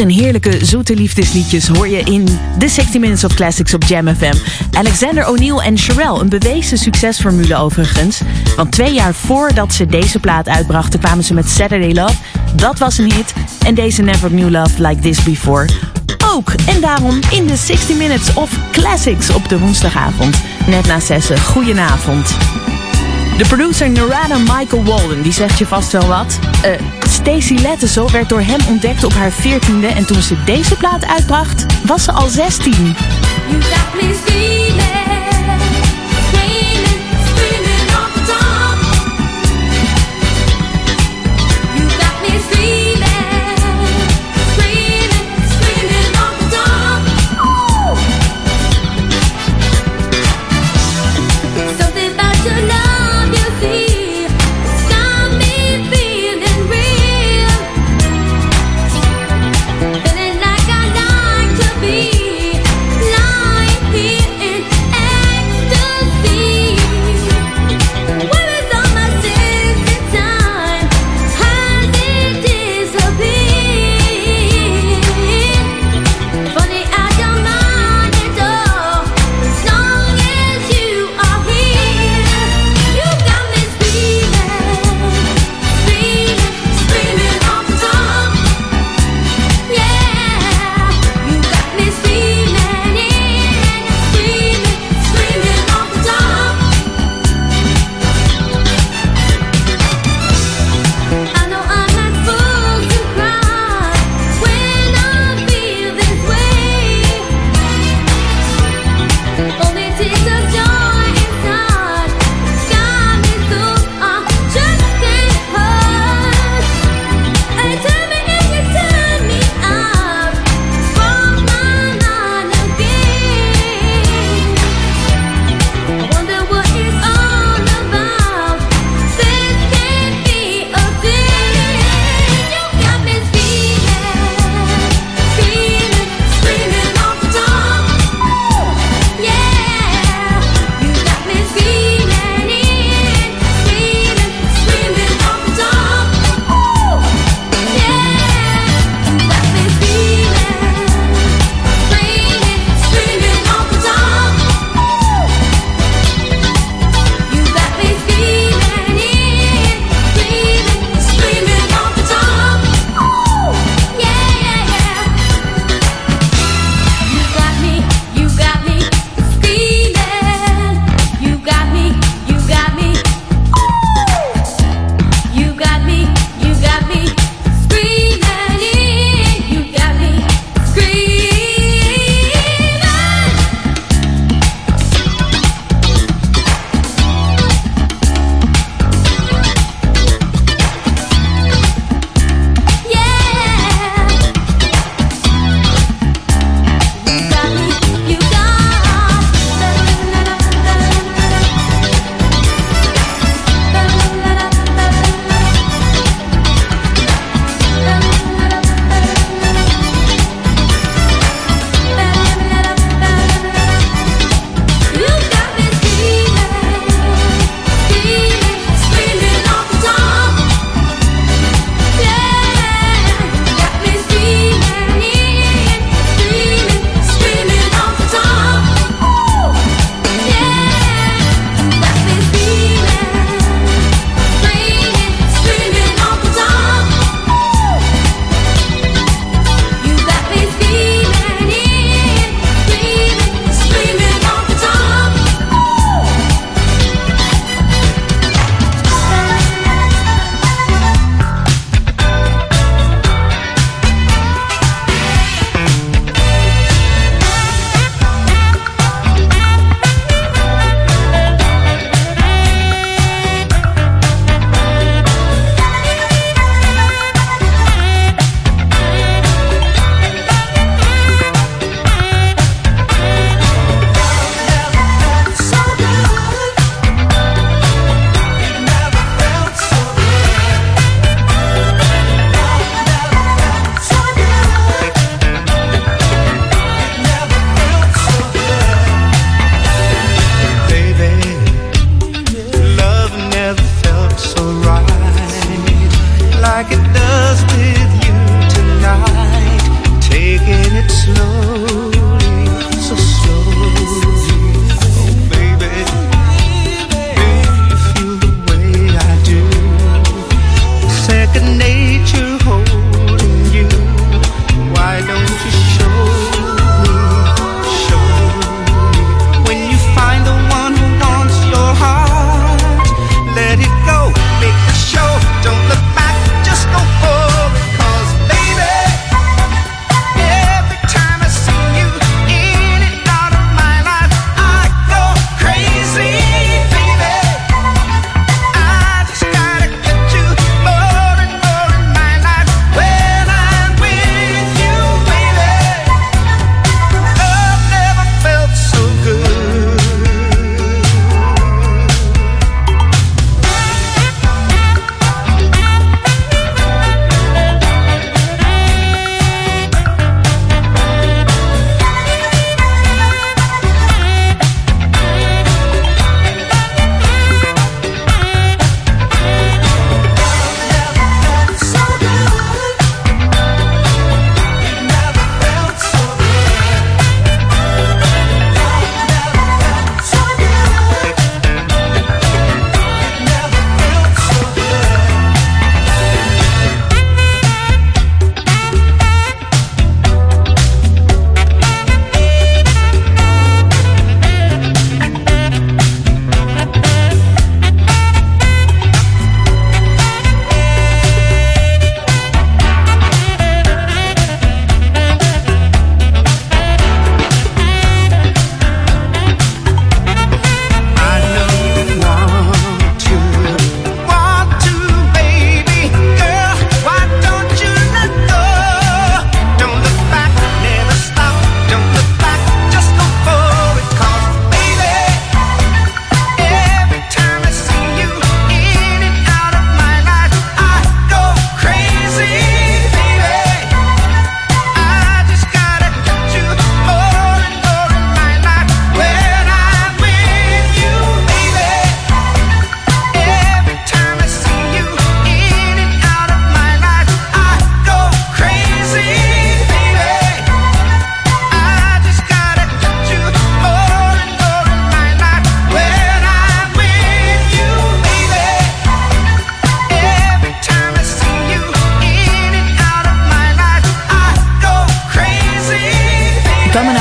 Een heerlijke zoete liefdesliedjes hoor je in The 60 Minutes of Classics op Jam FM. Alexander O'Neill en Sherelle, een bewezen succesformule overigens. Want twee jaar voordat ze deze plaat uitbrachten kwamen ze met Saturday Love. Dat was een hit. En deze Never Knew Love Like This Before ook. En daarom in de 60 Minutes of Classics op de woensdagavond. Net na zessen. Goedenavond. De producer Narada Michael Walden, die zegt je vast wel wat. Uh, Stacey Lettezel werd door hem ontdekt op haar 14e en toen ze deze plaat uitbracht, was ze al 16.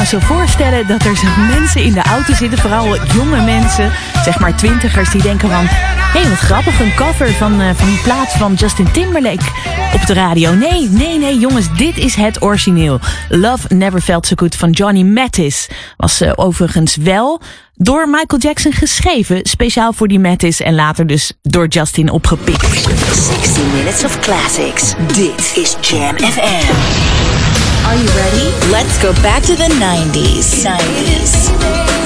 Zo voorstellen dat er zo mensen in de auto zitten, vooral jonge mensen, zeg maar twintigers, die denken van... Hé, hey, wat grappig, een cover van, uh, van die plaats van Justin Timberlake op de radio. Nee, nee, nee, jongens, dit is het origineel. Love Never Felt So Good van Johnny Mattis. Was uh, overigens wel door Michael Jackson geschreven, speciaal voor die Mattis en later dus door Justin opgepikt. 60 Minutes of Classics. Dit is Jam FM. Are you ready? Let's go back to the 90s. 90s.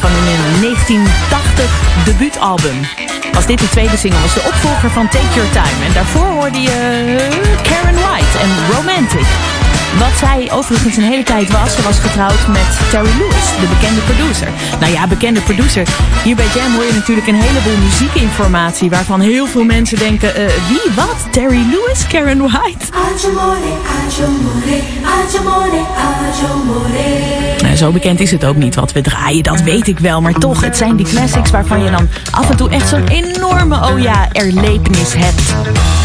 Van hun 1980 debuutalbum. Dit de tweede single, was de opvolger van Take Your Time. En daarvoor hoorde je Karen White en Romantic. Wat zij overigens een hele tijd was, ze was getrouwd met Terry Lewis, de bekende producer. Nou ja, bekende producer. Hier bij Jam hoor je natuurlijk een heleboel muziekinformatie waarvan heel veel mensen denken, uh, wie, wat? Terry Lewis, Karen White? Nou, zo bekend is het ook niet wat we draaien, dat weet ik wel. Maar toch, het zijn die classics waarvan je dan af en toe echt zo'n enorme, oh ja, erlevenis hebt.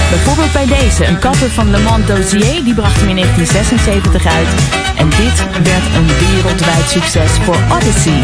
Bijvoorbeeld bij deze, een cover van Le Monde Dossier, die bracht hem in 1976 uit. En dit werd een wereldwijd succes voor Odyssey.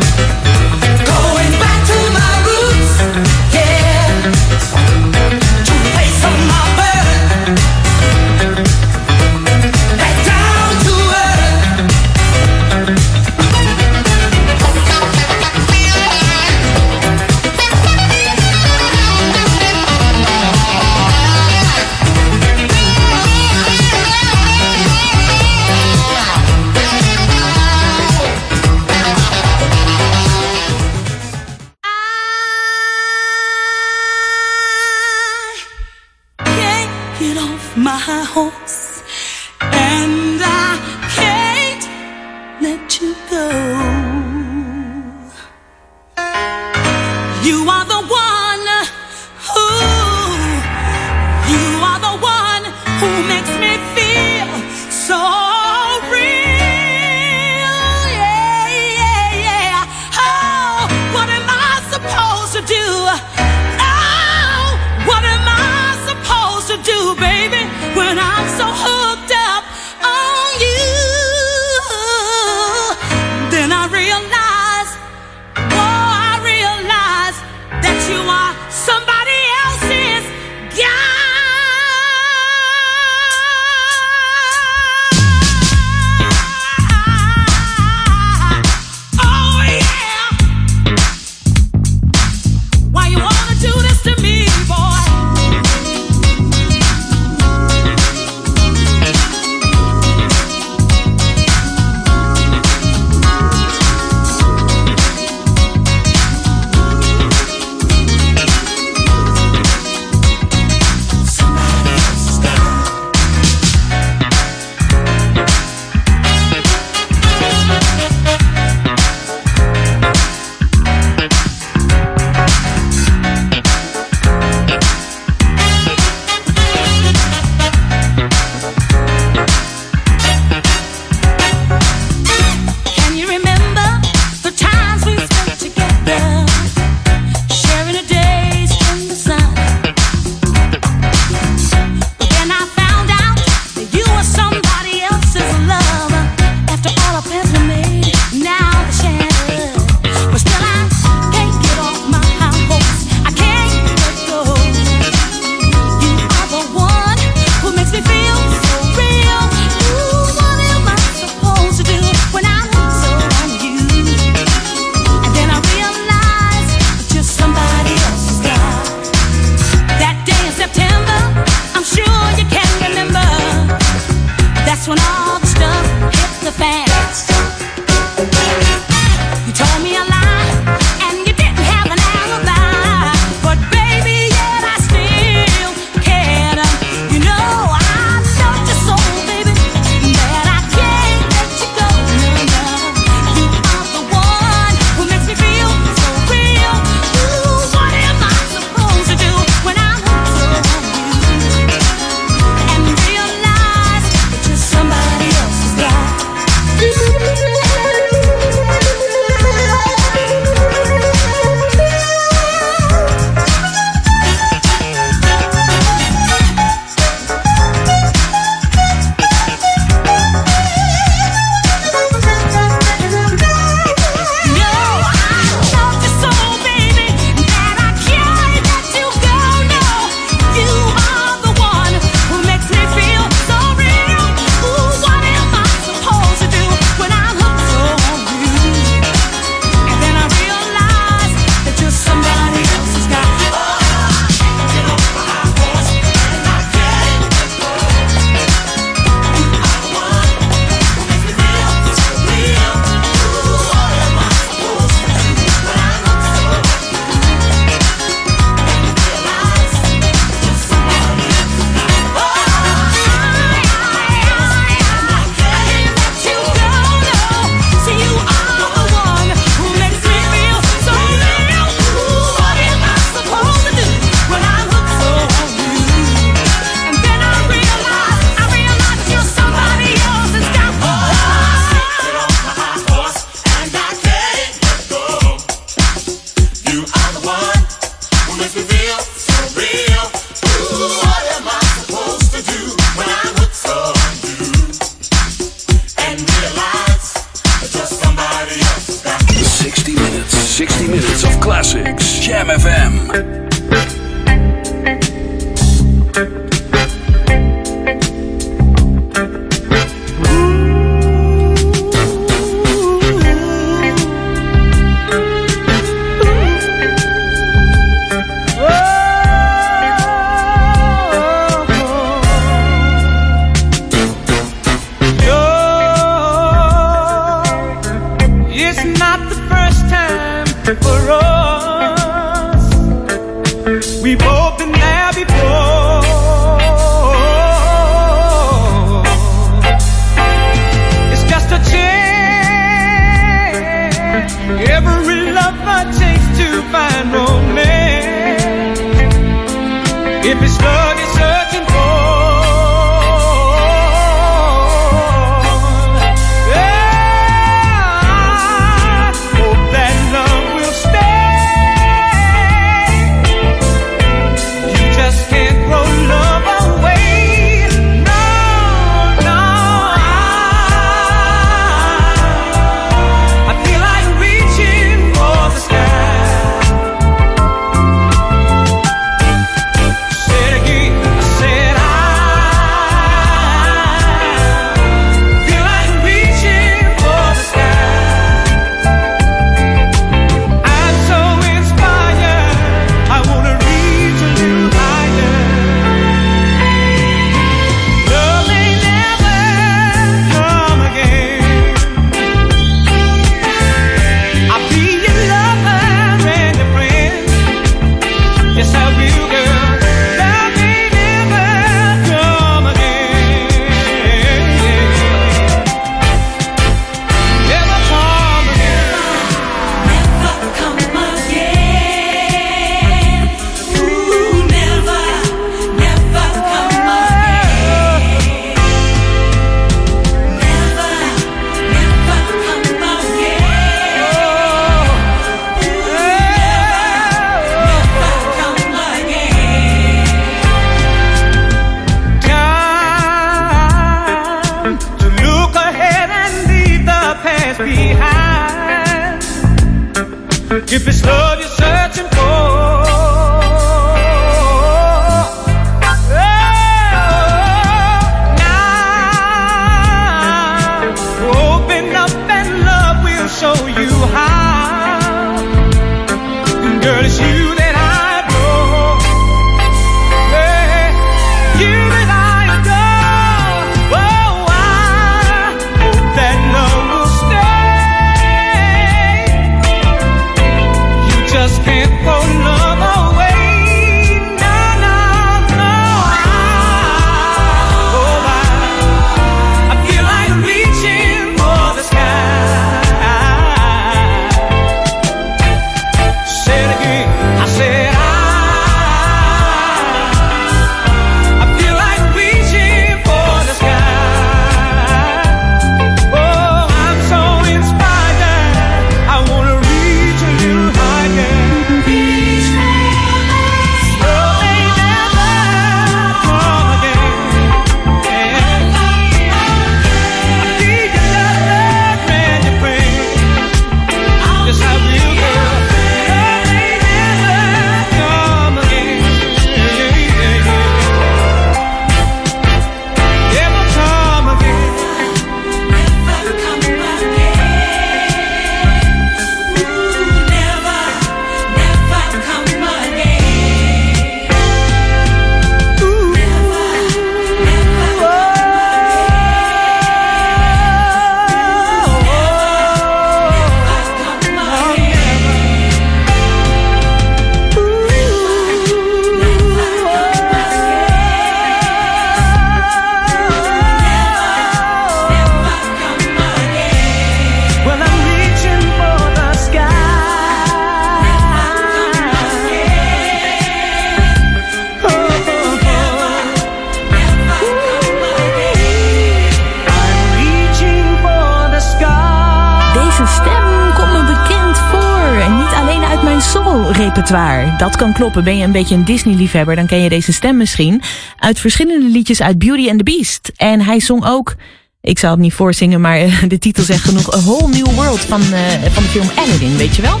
Deze stem komt me bekend voor. En niet alleen uit mijn solo repertoire. Dat kan kloppen. Ben je een beetje een Disney-liefhebber, dan ken je deze stem misschien. Uit verschillende liedjes uit Beauty and the Beast. En hij zong ook... Ik zal het niet voorzingen, maar eh, de titel zegt genoeg. A Whole New World van, eh, van de film Aladdin, weet je wel?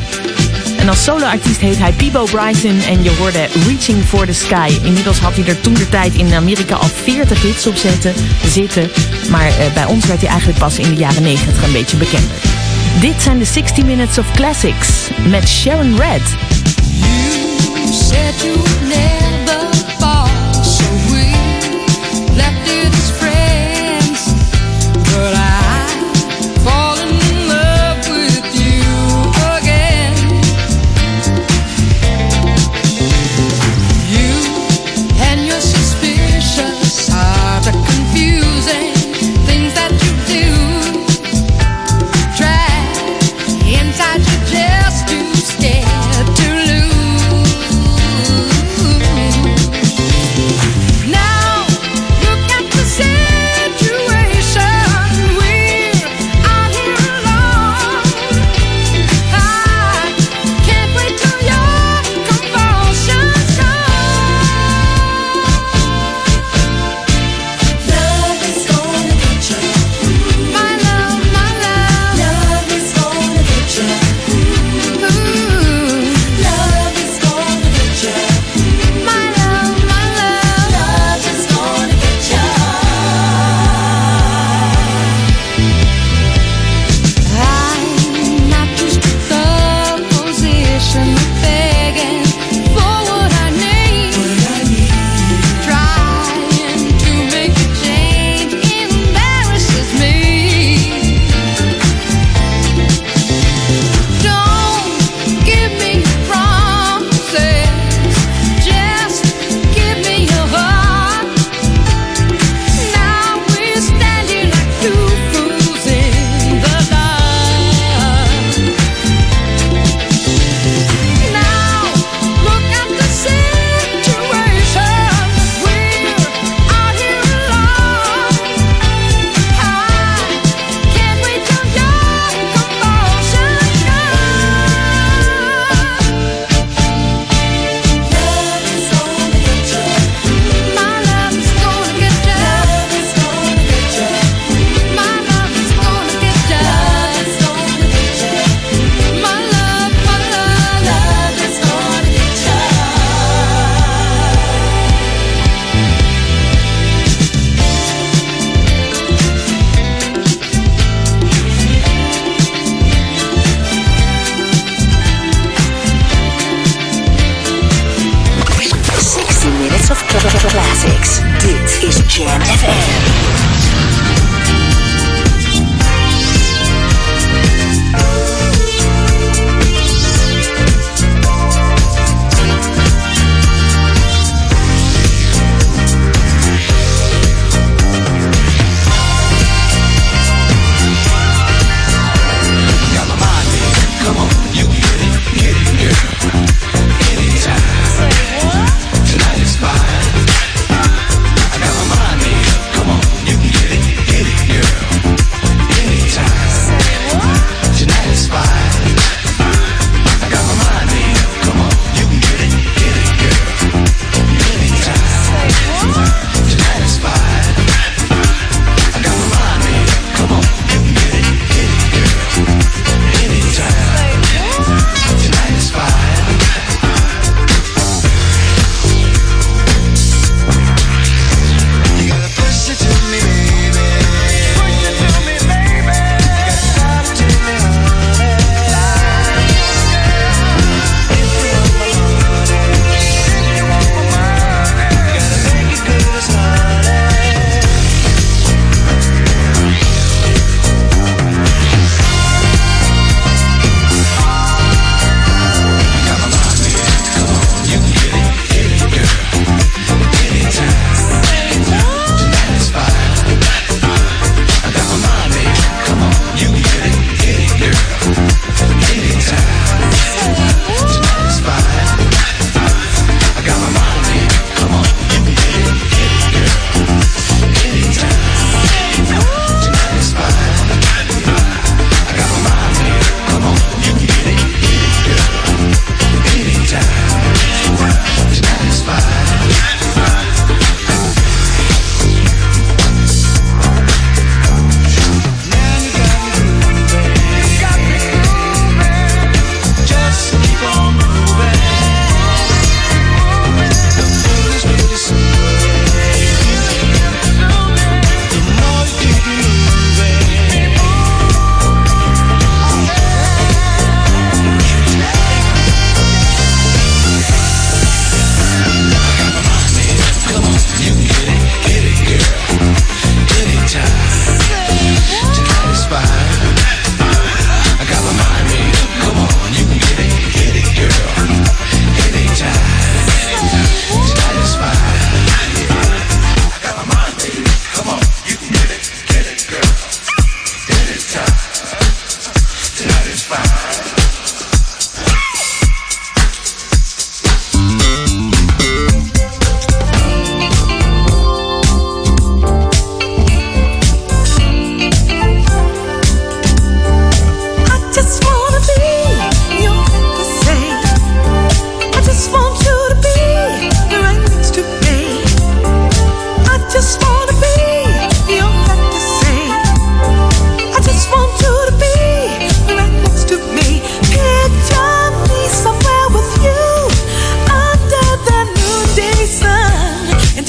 En als soloartiest heet hij Peebo Bryson en je hoorde Reaching for the Sky. Inmiddels had hij er toen de tijd in Amerika al 40 hits op zitten. Maar eh, bij ons werd hij eigenlijk pas in de jaren 90 een beetje bekender. Dit zijn de 60 Minutes of Classics met Sharon Red. You said you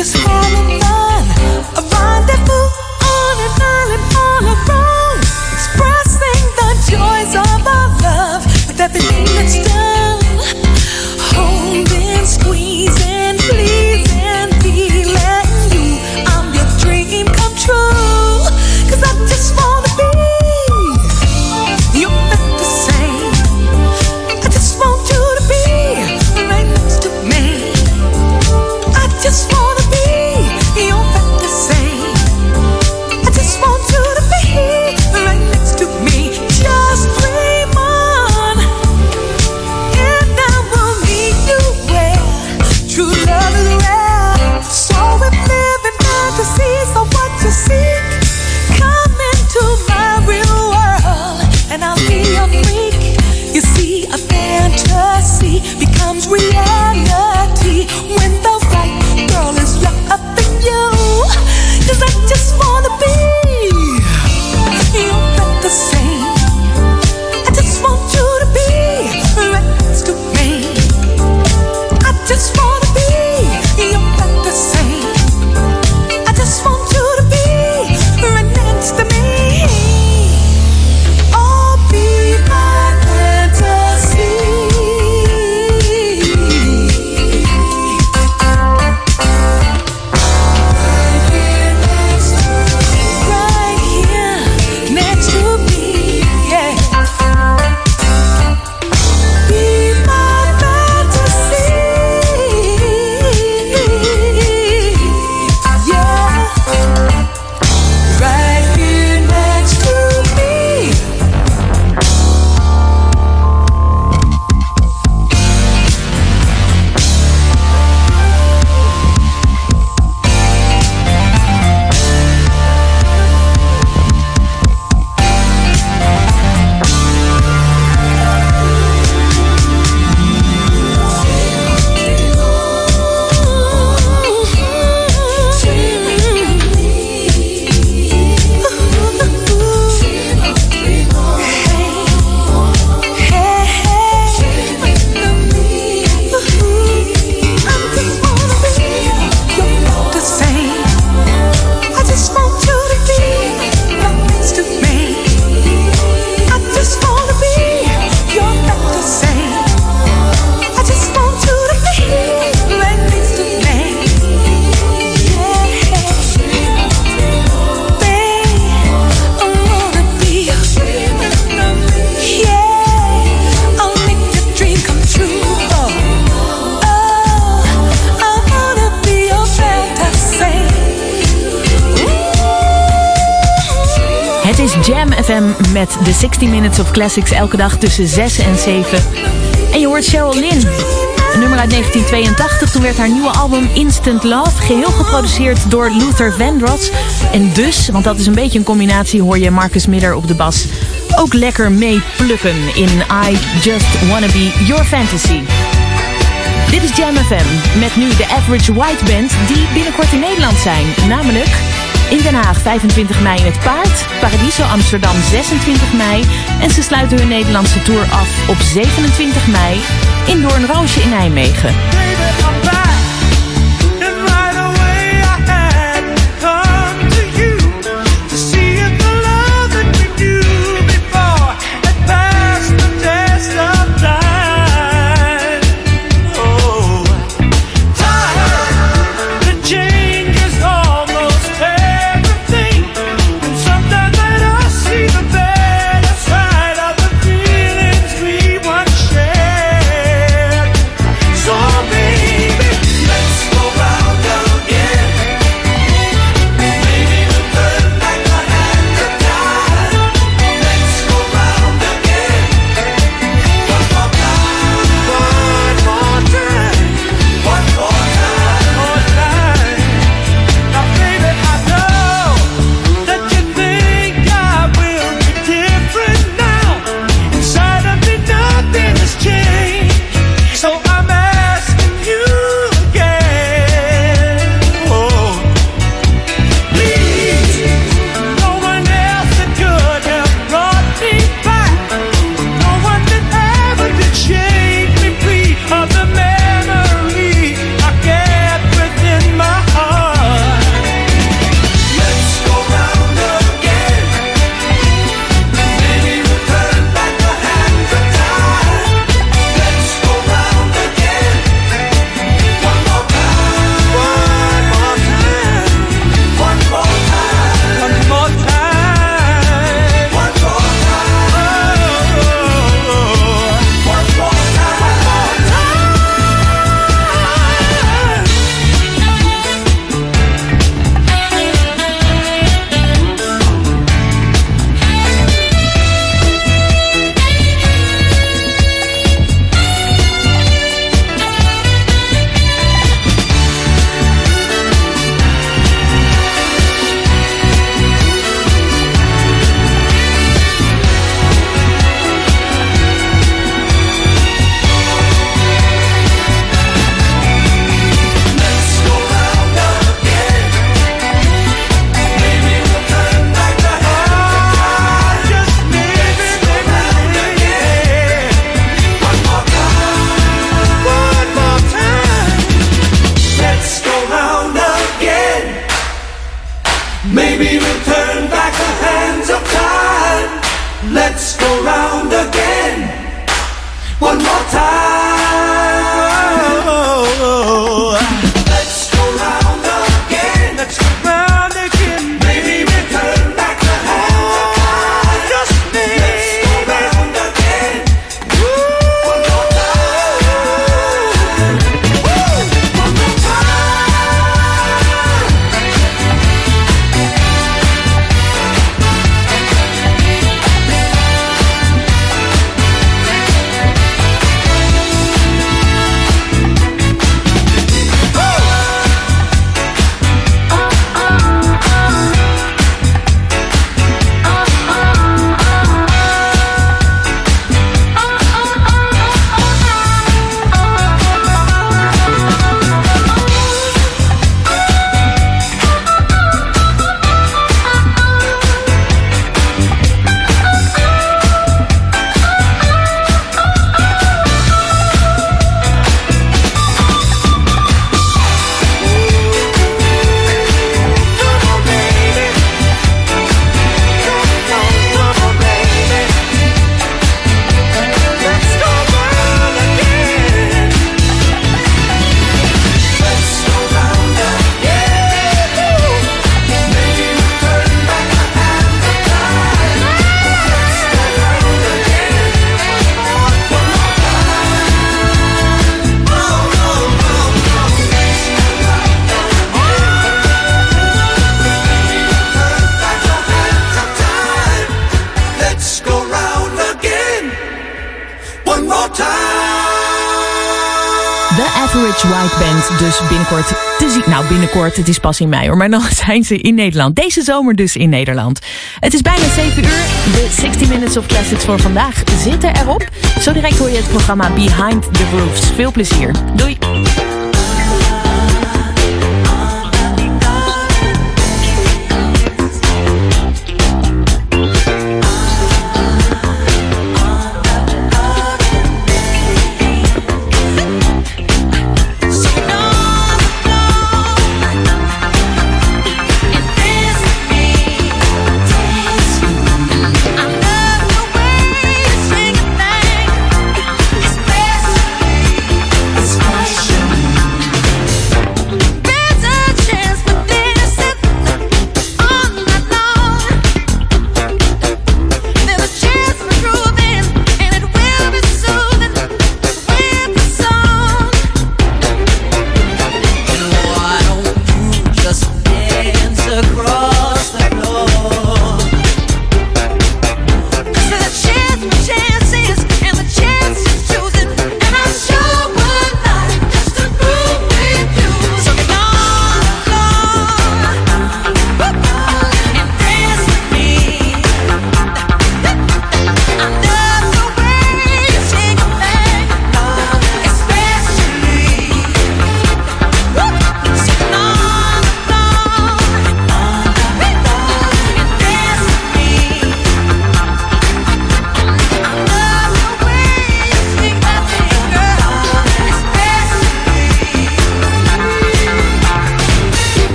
This call of Classics elke dag tussen 6 en 7. En je hoort Cheryl Lynn. Nummer uit 1982. Toen werd haar nieuwe album Instant Love geheel geproduceerd door Luther Vandross. En dus, want dat is een beetje een combinatie, hoor je Marcus Midder op de bas ook lekker mee plukken in I Just Wanna Be Your Fantasy. Dit is Jam FM met nu de Average White Band die binnenkort in Nederland zijn. Namelijk in Den Haag 25 mei in het Paard, Paradiso Amsterdam 26 mei. En ze sluiten hun Nederlandse tour af op 27 mei in Doornroosje in Nijmegen. Het is pas in mei hoor. Maar dan zijn ze in Nederland. Deze zomer dus in Nederland. Het is bijna 7 uur. De 60 Minutes of Classics voor vandaag zitten erop. Zo direct hoor je het programma Behind the Roofs. Veel plezier. Doei!